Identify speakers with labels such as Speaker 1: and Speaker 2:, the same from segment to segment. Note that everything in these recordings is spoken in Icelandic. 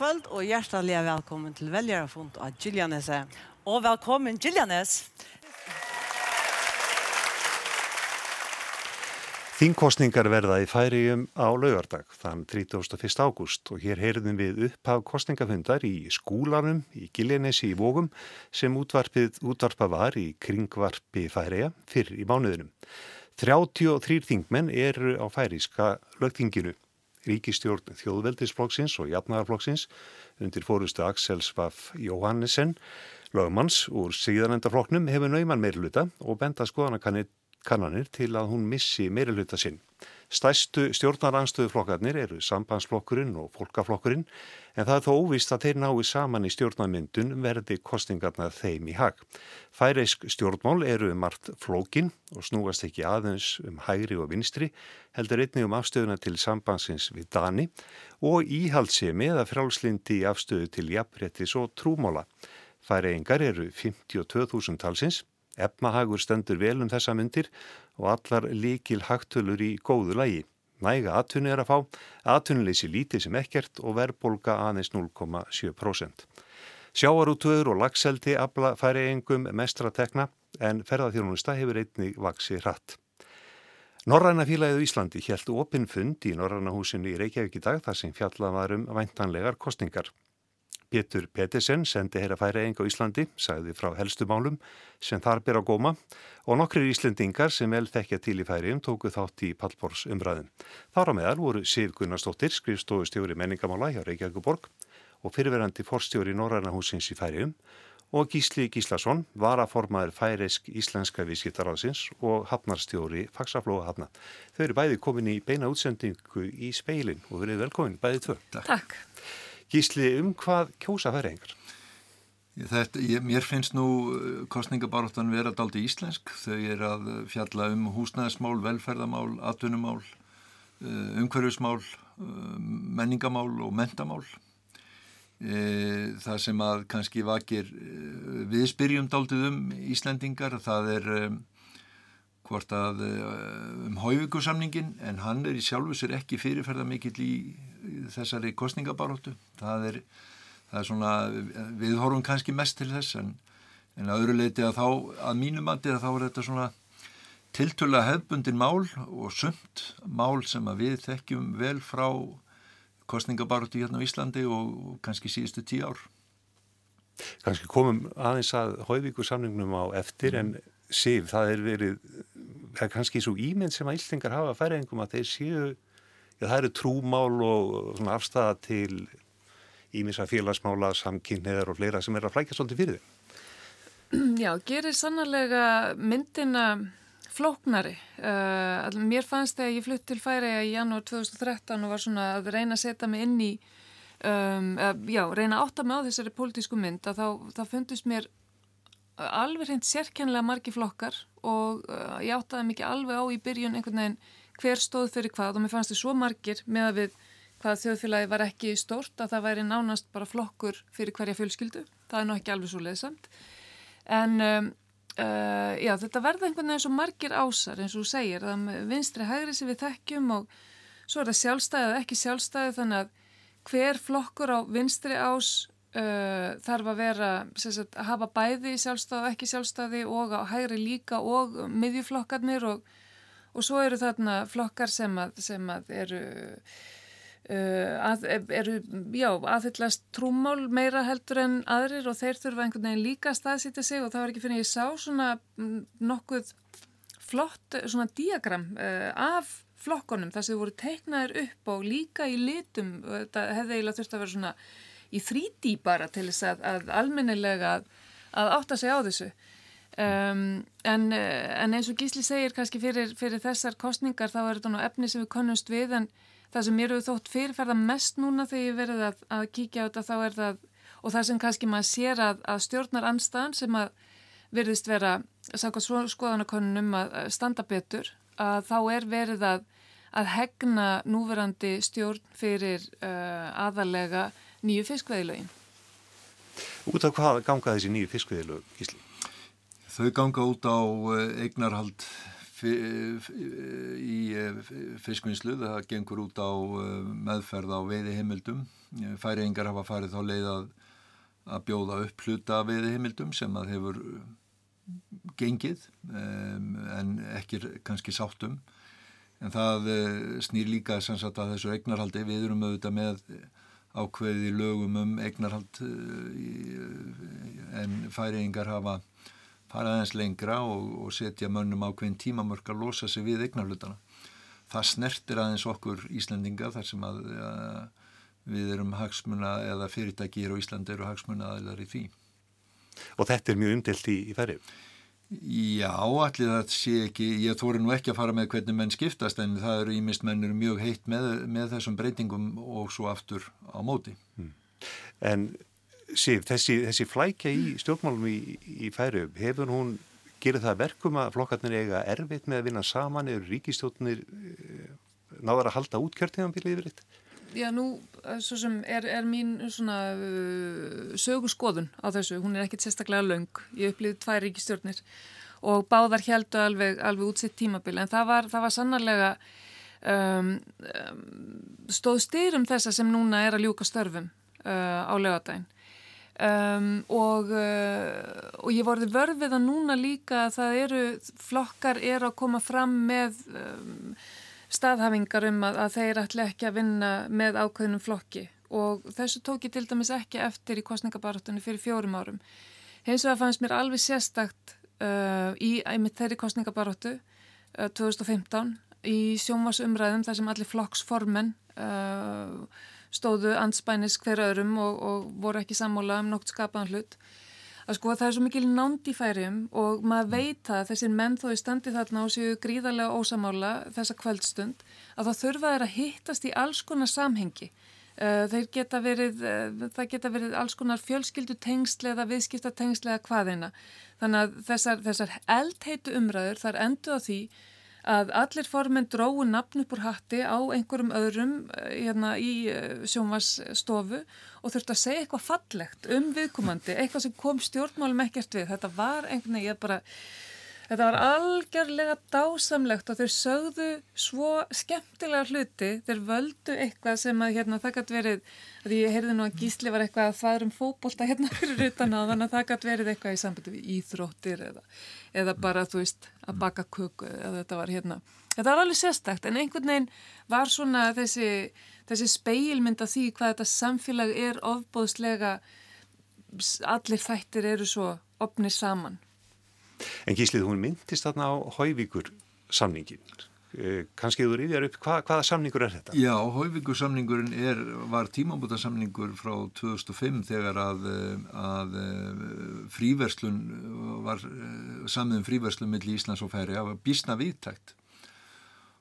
Speaker 1: Kvöld og hjertelig velkommen til velgerafond av Gillianese. Og velkommen, Gillianes!
Speaker 2: Þingkostningar verða í færiðum á laugardag þann 31. ágúst og hér heyrðum við upphaf kostningafundar í skúlanum í Giljanesi í Vógum sem útvarpa var í kringvarpi færiða fyrr í mánuðinum. 33 þingmenn eru á færiðska lögtinginu. Ríkistjórn Þjóðveldisflokksins og Jafnaðarflokksins undir fórustu Axel Svaff Jóhannesen lögmanns úr síðanendaflokknum hefur nauman meirluta og benda skoðanakannir kannanir til að hún missi meiruluta sinn. Stæstu stjórnaranstöðuflokkarnir eru sambandsflokkurinn og fólkaflokkurinn en það er þó óvist að þeir nái saman í stjórnarmyndun verði kostingarna þeim í hag. Færeisk stjórnmál eru um margt flókin og snúast ekki aðeins um hægri og vinstri, heldur einnig um afstöðuna til sambandsins við Dani og íhaldsemi eða frálslindi afstöðu til jafnrettis og trúmóla. Færeingar eru 52.000 talsins Efnahagur stendur vel um þessa myndir og allar líkil hagtölur í góðu lægi. Næga atvinni er að fá, atvinnileysi lítið sem ekkert og verðbolga aðeins 0,7%. Sjáarútöður og lagseldi abla færi engum mestra tekna en ferðarþjónusta hefur einnig vaksi hratt. Norræna fílaðið Íslandi hjæltu opinfund í Norræna húsinu í Reykjavík í dag þar sem fjallað varum væntanlegar kostningar. Pétur Pettersen sendi hér að færa enga á Íslandi, sagði frá helstumálum sem þar ber á góma og nokkrir Íslendingar sem vel þekkja til í færium tóku þátt í Pallbórs umræðin. Þar á meðal voru Sif Gunnarsdóttir, skrifstofustjóri menningamála hjá Reykjavíkuborg og fyrirverandi forstjóri Norrænahúsins í færium og Gísli Gíslason var að formaður færisk íslenska viðskiptaráðsins og hafnarstjóri Faxaflóa hafna. Þau eru bæði komin í beina útsendingu í speilin og verið velkomin bæði tvö.
Speaker 3: Takk.
Speaker 2: Gísli, um hvað kjósa færi engar?
Speaker 4: Þetta, ég, mér finnst nú uh, kostningabaráttan vera daldi íslensk. Þau er að fjalla um húsnæðismál, velferðamál, atvinnumál, uh, umhverfismál, uh, menningamál og mentamál. Það sem að kannski vakir við spyrjum daldið um Íslendingar, það er hvort að um hóivíkusamningin en hann er í sjálfu sér ekki fyrirferða mikill í þessari kostningabaróttu það er, það er svona við horfum kannski mest til þess en, en að öðru leiti að þá að mínumandi að þá er þetta svona tiltöla hefbundin mál og sumt mál sem að við þekkjum vel frá kostningabaróttu hérna á Íslandi og, og kannski síðustu tíu ár
Speaker 2: Kannski komum aðeins að hóivíku samningnum á eftir mm. en síf, það er verið það er kannski svo ímynd sem að Íslingar hafa að færa engum að þeir séu Já, það eru trúmál og afstæða til ímins að félagsmála, samkynniðar og fleira sem er að flækja svolítið fyrir þið.
Speaker 3: Já, gerir sannarlega myndina flóknari. Uh, mér fannst þegar ég flutt til Færiða í janúar 2013 og var svona að reyna að setja mig inn í, um, uh, já, reyna að átta mig á þessari pólitísku mynd að þá fundist mér alveg reynd sérkennlega margi flokkar og uh, ég áttaði mikið alveg á í byrjun einhvern veginn hver stóð fyrir hvað og mér fannst þið svo margir með að við hvað þjóðfélagi var ekki stórt að það væri nánast bara flokkur fyrir hverja fjölskyldu. Það er nú ekki alveg svo leiðsamt. En um, uh, já, þetta verða einhvern veginn svo margir ásar eins og þú segir. Það vinstri hægri sem við þekkjum og svo er það sjálfstæðið ekki sjálfstæðið þannig að hver flokkur á vinstri ás uh, þarf að vera sagt, að hafa bæði sjálfstæði og ekki sjálfstæði og á hægri líka og miðjuflokkarnir og og svo eru þarna flokkar sem að, sem að eru Uh, að, eru, já, aðhyllast trúmál meira heldur en aðrir og þeir þurfa einhvern veginn líka að staðsýta sig og það var ekki fyrir að ég sá svona nokkuð flott svona diagram uh, af flokkonum þar sem voru teiknaðir upp og líka í litum, þetta hefði eiginlega þurft að vera svona í þríti bara til þess að, að almennilega að, að átta sig á þessu. Um, en, eh, en eins og Gísli segir kannski fyrir, fyrir þessar kostningar þá er þetta nú efni sem við konumst við en það sem mér hefur þótt fyrirferða mest núna þegar ég verið að, að kíkja á þetta þá er það og það sem kannski maður sér að, að stjórnar anstæðan sem að verðist vera skoðanakonunum að standa betur að þá er verið að, að hegna núverandi stjórn fyrir uh, aðalega nýju fiskveðilögin
Speaker 2: Út af hvað ganga þessi nýju fiskveðilög, Gísli?
Speaker 4: Þau ganga út á eh, eignarhald í fiskvinnslu, það gengur út á meðferð á veiði heimildum. Færiðingar hafa farið þá leið að, að bjóða upp hluta veiði heimildum sem að hefur gengið en ekki kannski sáttum. En það snýr líka sagt, að þessu eignarhaldi við erum auðvitað með ákveði lögum um eignarhald en færiðingar hafa fara aðeins lengra og, og setja mönnum ákveðin tímamörk að losa sig við eignarhlutana. Það snertir aðeins okkur Íslandinga þar sem að ja, við erum hagsmuna eða fyrirtækir og Íslandi eru hagsmuna aðeinar í því.
Speaker 2: Og þetta er mjög umdelt í, í færið?
Speaker 4: Já, allir það sé ekki, ég þóri nú ekki að fara með hvernig menn skiptast en það eru ímist mennur mjög heitt með, með þessum breytingum og svo aftur á móti. Hmm.
Speaker 2: En Sif, þessi, þessi flækja í stjórnmálum í, í færu, hefur hún gerið það verkum að flokkarnir eiga erfitt með að vinna saman eða ríkistjórnir eh, náðar að halda út kjörtíðanbílið yfir þetta?
Speaker 3: Já, nú, eh, er, er mín svona uh, sögu skoðun á þessu, hún er ekkit sérstaklega laung, ég upplýði tvær ríkistjórnir og báðar heldu alveg, alveg útsitt tímabili, en það var, það var sannarlega um, um, stóð styrum þessa sem núna er að ljúka störfum uh, á lögadaginn Um, og, uh, og ég vorði vörfið að núna líka að það eru, flokkar eru að koma fram með um, staðhafingar um að, að þeir ætla ekki að vinna með ákveðnum flokki og þessu tók ég til dæmis ekki eftir í kostningabarátunni fyrir fjórum árum. Hins vegar fannst mér alveg sérstakt uh, í einmitt þeirri kostningabarátu 2015 í sjónvarsumræðum þar sem allir flokksformen og stóðu anspænis hver öðrum og, og voru ekki sammála um nokt skapaðan hlut að sko það er svo mikil nánd í færium og maður veit að þessir menn þó í standi þarna og séu gríðarlega ósamála þessa kvöldstund að þá þurfa þeir að hittast í alls konar samhengi. Uh, þeir geta verið uh, það geta verið alls konar fjölskyldu tengsli eða viðskipta tengsli eða hvaðina þannig að þessar, þessar eldheitu umræður þar endur á því að allir formin dróðu nafn upp úr hatti á einhverjum öðrum eh, hérna, í eh, sjónvarsstofu og þurfti að segja eitthvað fallegt um viðkomandi, eitthvað sem kom stjórnmálum ekkert við. Þetta var einhvern veginn, ég bara, þetta var algjörlega dásamlegt og þeir sögðu svo skemmtilega hluti, þeir völdu eitthvað sem að hérna, það gæti verið, því ég heyrði nú að gísli var eitthvað að það er um fókbólta hérna fyrir utan á þannig að það gæti verið eitthvað í sambandi við íþróttir eða eða bara þú veist að baka kuku eða þetta var hérna. Þetta var alveg sérstakt en einhvern veginn var svona þessi, þessi speilmynd af því hvað þetta samfélag er ofbóðslega allir þættir eru svo opnið saman
Speaker 2: En Gíslið, hún myndist þarna á Hauvíkur samningin Eh, kannski þú rýðjar upp, hva, hvaða samningur er þetta?
Speaker 4: Já, Hauvíkur samningurinn er, var tímambúta samningur frá 2005 þegar að, að fríverslun var samið um fríverslun millir Íslands og Færi að bísna viðtækt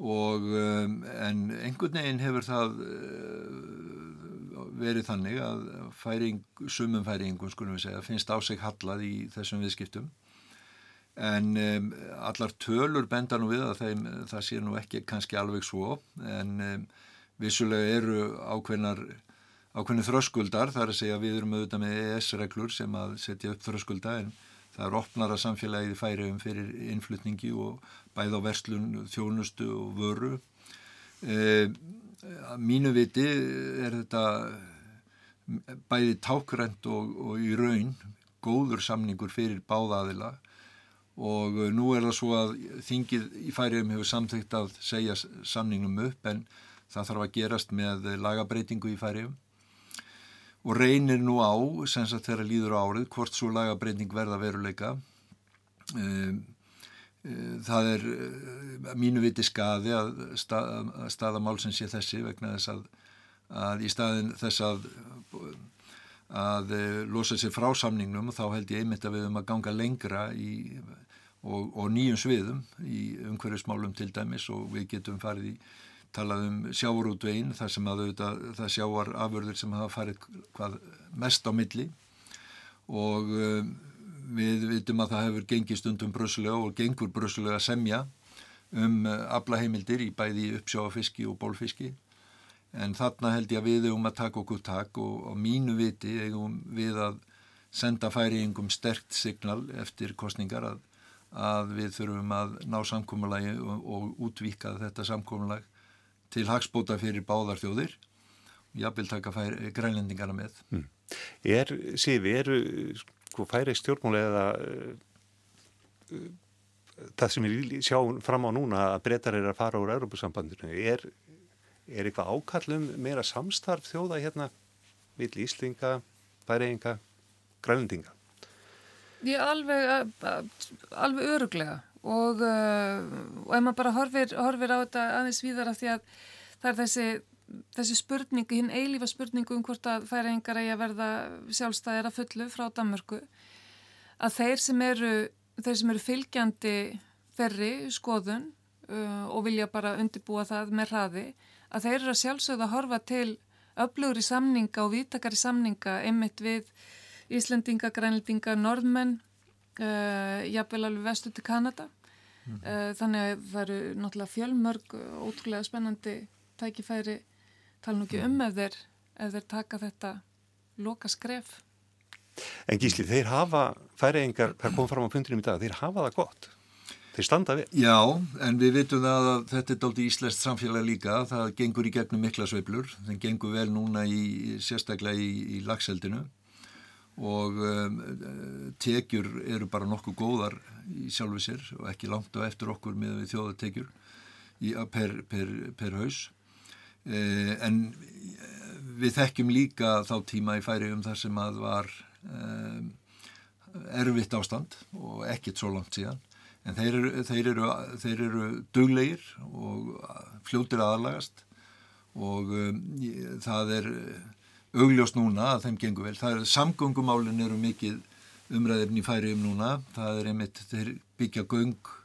Speaker 4: og en einhvern veginn hefur það verið þannig að færing, sumum færingum skulum við segja, finnst á sig hallað í þessum viðskiptum en um, allar tölur benda nú við að þeim, það sé nú ekki kannski alveg svo. En um, vissulega eru ákveðnar ákveðni þröskuldar þar að segja við erum auðvitað með ES-reglur sem að setja upp þröskulda en það er opnara samfélagið færiðum fyrir innflutningi og bæð á verslun, þjónustu og vöru. E, mínu viti er þetta bæði tákrænt og, og í raun góður samningur fyrir báðaðila og uh, nú er það svo að þingið í færiðum hefur samþygt að segja samningnum upp en það þarf að gerast með lagabreitingu í færiðum og reynir nú á, sem sagt þegar líður á árið, hvort svo lagabreiting verða veruleika. Um, uh, það er uh, mínu viti skaði að, að staðamálsins sé þessi vegna þess að, að í staðin þess að að losa sér frá samningnum og þá held ég einmitt að við höfum að ganga lengra í og, og nýjum sviðum í umhverfismálum til dæmis og við getum farið í talað um sjávarútvegin þar sem að auðvitað, það sjávar afurður sem hafa farið hvað mest á milli. Og um, við vitum að það hefur gengið stundum brössulega og gengur brössulega að semja um uh, aflaheimildir í bæði uppsjáfiski og bólfiski en þarna held ég að við um að taka okkur tak og, og mínu viti eigum við að senda færiðingum sterkt signal eftir kostningar að að við þurfum að ná samkómalagi og, og útvíka þetta samkómalag til hagspóta fyrir báðar þjóðir og jápil taka grænlendingarna með. Mm.
Speaker 2: Er, Sifi, eru sko færi stjórnmáli eða uh, það sem við sjáum fram á núna að breytar er að fara úr Europasambandinu, er, er eitthvað ákallum meira samstarf þjóða hérna vill Íslinga, færiðinga, grænlendinga?
Speaker 3: Ég er alveg, alveg öruglega og, uh, og ef maður bara horfir, horfir á þetta aðeins víðara því að það er þessi, þessi spurningu, hinn eilífa spurningu um hvort að færiðingar eigi að verða sjálfstæðir að fullu frá Danmörku að þeir sem eru, þeir sem eru fylgjandi þeirri skoðun uh, og vilja bara undirbúa það með hraði að þeir eru að sjálfsögða að horfa til öflugur í samninga og vítakar í samninga einmitt við Íslendinga, grænlendinga, norðmenn, uh, jafnvel alveg vestu til Kanada. Mm. Uh, þannig að það eru náttúrulega fjölmörg ótrúlega spennandi tækifæri tala nú ekki um ef þeir, ef þeir taka þetta loka skref.
Speaker 2: En Gísli, þeir hafa, færiðingar, það kom fram á puntinum í dag, þeir hafa það gott. Þeir standa við.
Speaker 4: Já, en við vitum það að þetta er dálta íslenskt samfélag líka, það gengur í gegnum mikla sveiblur, það gengur vel núna í, sérstaklega í, í lagseldinu og um, tekjur eru bara nokkuð góðar í sjálfu sér og ekki langt á eftir okkur með við þjóðatekjur per, per, per haus. Eh, en við þekkjum líka þá tíma í færi um það sem að var um, erfitt ástand og ekkert svo langt síðan en þeir eru, þeir eru, þeir eru duglegir og fljóttir aðalagast og um, það er augljóst núna að þeim gengur vel. Það er samgöngumálinn eru mikið umræðirni færi um núna. Það er einmitt þeir byggja göng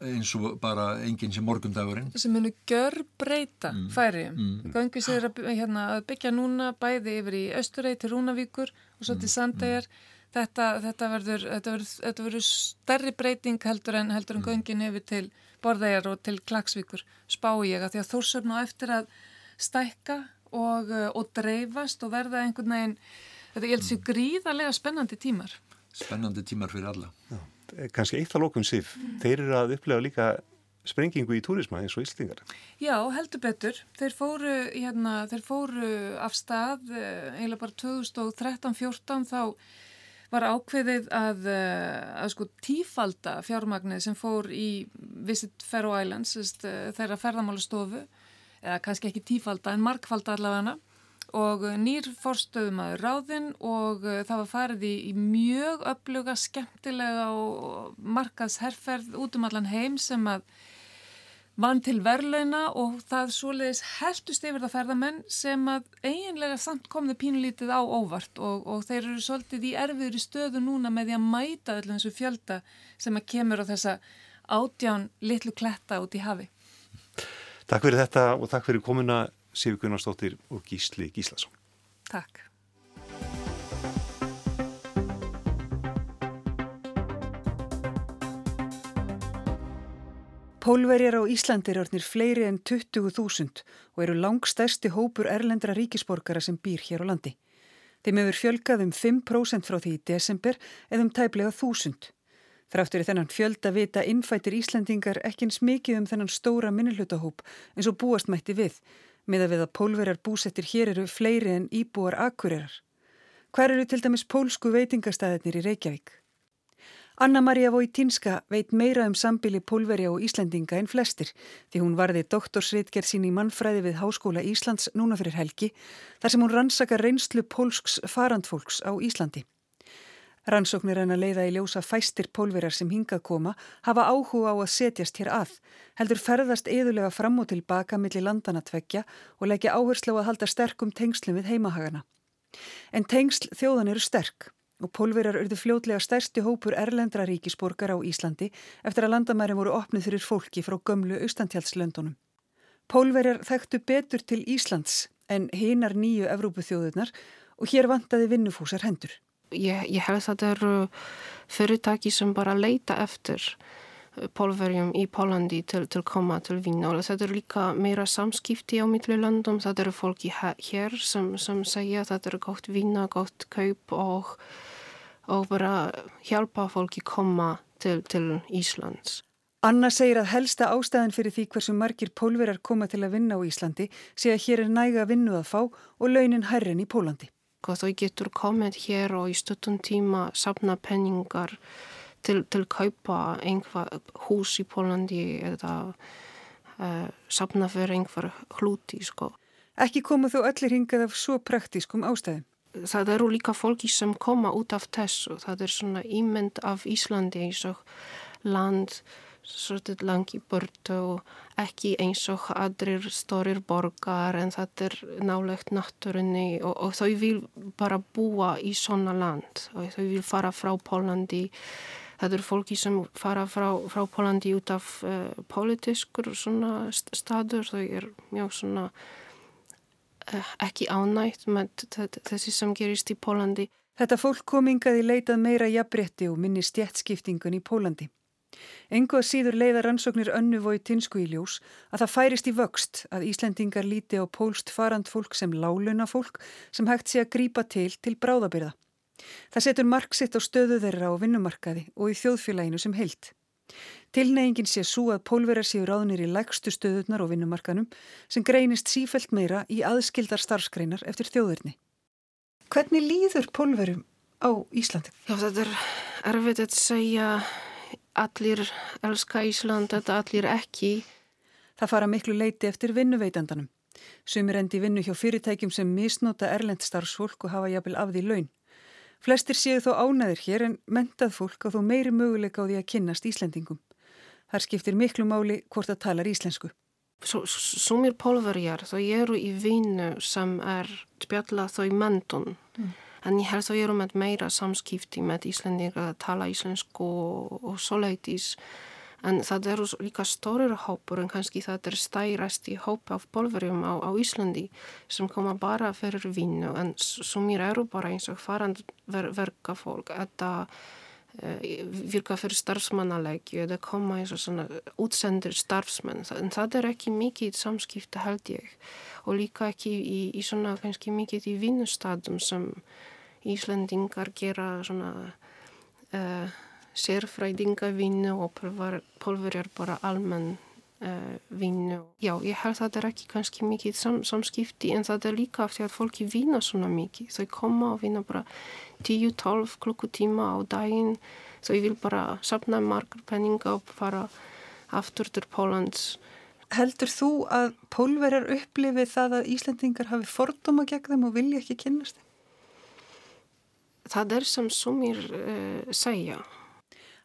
Speaker 4: eins og bara enginn sem morgundagurinn.
Speaker 3: Sem munu gör breyta mm. færi. Mm. Göngu sér að, hérna, að byggja núna bæði yfir í Östurei til Rúnavíkur og svo til. Sandæjar. Mm. Þetta, þetta verður, verður, verður stærri breyting heldur en, heldur en mm. göngin hefur til Borðæjar og til Klagsvíkur spá ég að því að Þórsöfn á eftir að stækka og, eh, og dreifast og verða einhvern veginn, þetta ég held sér gríðarlega spennandi tímar.
Speaker 4: Spennandi tímar fyrir alla. Já,
Speaker 2: Kanski eitt að lókum sif, mm. þeir eru að upplega líka sprengingu í túrisma eins og Íslingar.
Speaker 3: Já, heldur betur. Þeir fóru, hérna, þeir fóru af stað, eh, eiginlega bara 2013-14 þá var ákveðið að, eh, að sko tífalda fjármagnið sem fór í Visit Faroe Islands, þeirra ferðamálastofu eða kannski ekki tífalda en markfalda allavega og nýr fórstöðum að ráðinn og það var farið í, í mjög öfluga, skemmtilega og markaðsherrferð út um allan heim sem að vann til verlauna og það svoleiðis heldust yfir það ferðamenn sem að eiginlega samt kom þau pínulítið á óvart og, og þeir eru svolítið í erfiðri stöðu núna með því að mæta allir þessu fjölda sem að kemur á þessa átján litlu kletta út í hafi.
Speaker 2: Takk fyrir þetta og takk fyrir komuna Sigur Gunnarsdóttir og Gísli Gíslason.
Speaker 3: Takk.
Speaker 5: Pólverjar á Íslandi er orðnir fleiri en 20.000 og eru langstærsti hópur erlendra ríkisborgara sem býr hér á landi. Þeim hefur fjölgað um 5% frá því í desember eða um tæplega 1000. Þráttur í þennan fjölda vita innfættir Íslandingar ekki eins mikið um þennan stóra minnihlutahóp eins og búast mætti við, með að við að pólverjar búsettir hér eru fleiri en íbúar akkurirar. Hver eru til dæmis pólsku veitingastæðinir í Reykjavík? Anna-Maria Vojtinska veit meira um sambili pólverja og Íslandinga en flestir því hún varði doktorsritgerð sín í mannfræði við Háskóla Íslands núna fyrir helgi þar sem hún rannsaka reynslu pólsks farandfólks á Íslandi. Rannsóknir en að leiða í ljósa fæstir pólverar sem hinga koma hafa áhuga á að setjast hér að, heldur ferðast eðulega fram og tilbaka millir landana tveggja og leggja áherslu á að halda sterkum tengslum við heimahagana. En tengsl þjóðan eru sterk og pólverar urðu fljótlega stærsti hópur erlendra ríkisborgar á Íslandi eftir að landamæri voru opnið fyrir fólki frá gömlu austantjálslöndunum. Pólverjar þekktu betur til Íslands en hinar nýju Evrópuþjóðunar og hér vantaði vinnufúsar hendur
Speaker 6: ég, ég held að þetta eru fyrirtæki sem bara leita eftir pólverjum í Pólandi til, til koma til og þetta eru líka meira samskipti á mittlilöndum, þetta eru fólki hér sem, sem segja að þetta eru gótt vinna, gótt kaup og og bara hjálpa fólki koma til, til Íslands.
Speaker 5: Anna segir að helsta ástæðan fyrir því hversu margir pólverar koma til að vinna á Íslandi sé að hér er næga vinnu að fá og launin hærren í Pólandi.
Speaker 6: Þau getur komið hér og í stöttun tíma sapna penningar til, til kaupa einhver hús í Pólandi eða uh, sapna fyrir einhver hluti. Sko.
Speaker 5: Ekki koma þó allir hingað af svo praktískum ástæðum.
Speaker 6: Það eru líka fólki sem koma út af þessu. Það er svona ímynd af Íslandi eins og land svolítið langi burtu og ekki eins og aðrir stórir borgar en þetta er nálegt náttúrunni og, og þau vil bara búa í svona land og þau vil fara frá Pólandi þetta eru fólki sem fara frá, frá Pólandi út af uh, politískur svona staður. Þau er mjög svona uh, ekki ánægt með þessi sem gerist í Pólandi.
Speaker 5: Þetta fólk komingað í leitað meira jafnbretti og minni stjætskiptingun í Pólandi. Engu að síður leiða rannsóknir önnu voi tinsku í ljós að það færist í vöxt að Íslendingar líti á pólst farand fólk sem láluna fólk sem hægt sé að grípa til til bráðabyrða. Það setur marksitt á stöðu þeirra á vinnumarkaði og í þjóðfélaginu sem heilt. Tilneyingin sé svo að pólverar séu ráðnir í lægstu stöðunar á vinnumarkanum sem greinist sífælt meira í aðskildar starfskreinar eftir þjóðurni. Hvernig líður pólverum á Íslandi?
Speaker 6: Já, þetta er erfitt að segja allir elska Ísland, þetta allir ekki.
Speaker 5: Það fara miklu leiti eftir vinnuveitandanum. Sumir endi vinnu hjá fyrirtækjum sem misnota erlend starfsfólk og hafa jafnvel af því laun. Flestir séu þó ánæðir hér en mentað fólk á þó meiri möguleika á því að kynnast Íslandingum. Þar skiptir miklu máli hvort það talar íslensku.
Speaker 6: Sumir pólverjar þó eru í vinnu sem er spjalla þó í mentun. Mm. En ég held að við erum með meira samskipti með Íslandingar að tala íslensku og, og svoleiðis. En það eru líka stórir hópur en kannski það er stærast í hóp af bólverjum á, á Íslandi sem koma bara fyrir vinnu. En sumir eru bara eins og farand ver, verka fólk eða uh, virka fyrir starfsmannalegju eða koma eins og svona útsendir starfsmenn. En það er ekki mikið samskipti held ég. Og líka ekki í, í svona kannski mikið í vinnustadum sem Íslandingar gera svona uh, sérfræðingavinnu og pólverjar bara almenn uh, vinnu. Já, ég held að það er ekki kannski mikið sam, samskipti en það er líka af því að fólki vinna svona mikið. Þau koma og vinna bara 10-12 klukkutíma á daginn. Þau vil bara sapna margar penninga og fara aftur til Pólans.
Speaker 5: Heldur þú að pólverjar upplifið það að Íslandingar hafi fordóma gegn þeim og vilja ekki kynast þeim?
Speaker 6: það er sem sumir uh, segja.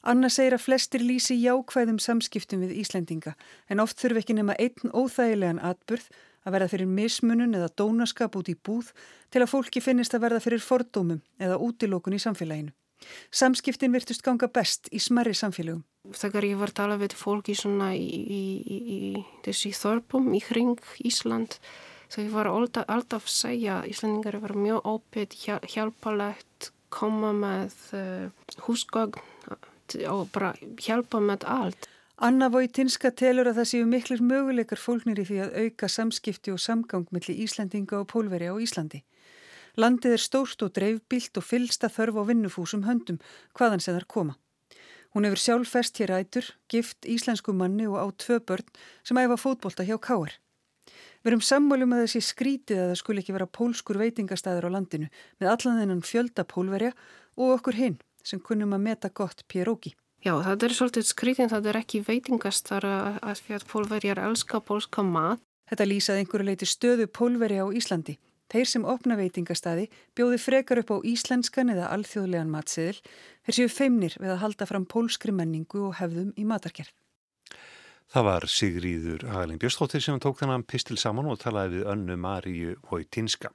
Speaker 5: Anna segir að flestir lýsi jákvæðum samskiptum við Íslendinga en oft þurfi ekki nema einn óþægilegan atburð að verða fyrir mismunun eða dónaskap út í búð til að fólki finnist að verða fyrir fordómum eða útilókun í samfélaginu. Samskiptin virtust ganga best í smerri samfélagum.
Speaker 6: Þegar ég var að tala við fólki í, í, í, í þessi þorpum í hring Ísland þau var alltaf, alltaf að segja Íslandingar var mjög ópitt, hjálpalegt koma með uh, húsgögn og bara hjálpa með allt.
Speaker 5: Anna Vojtinska telur að það séu miklir möguleikar fólknir í því að auka samskipti og samgang millir Íslandinga og pólveri á Íslandi. Landið er stórt og dreifbilt og fylsta þörf á vinnufúsum höndum hvaðan sem þar koma. Hún hefur sjálf fest hér ætur, gift íslensku manni og á tvö börn sem æfa fótbolta hjá Káar. Við erum sammálum að þessi skrítið að það skul ekki vera pólskur veitingastæður á landinu með allan þennan fjölda pólverja og okkur hinn sem kunnum að meta gott pieróki.
Speaker 6: Já, það er svolítið skrítið, það er ekki veitingastæður að því að pólverjar elska pólska mat.
Speaker 5: Þetta lýsaði einhverju leiti stöðu pólverja á Íslandi. Þeir sem opna veitingastæði bjóði frekar upp á íslenskan eða alþjóðlegan matsiðil þeir séu feimnir við að halda fram pólskri menningu og hefðum í matarkerf.
Speaker 2: Það var Sigríður Hagalín Björnstóttir sem tók þennan pistil saman og talaði við önnu Maríu Vojtinska.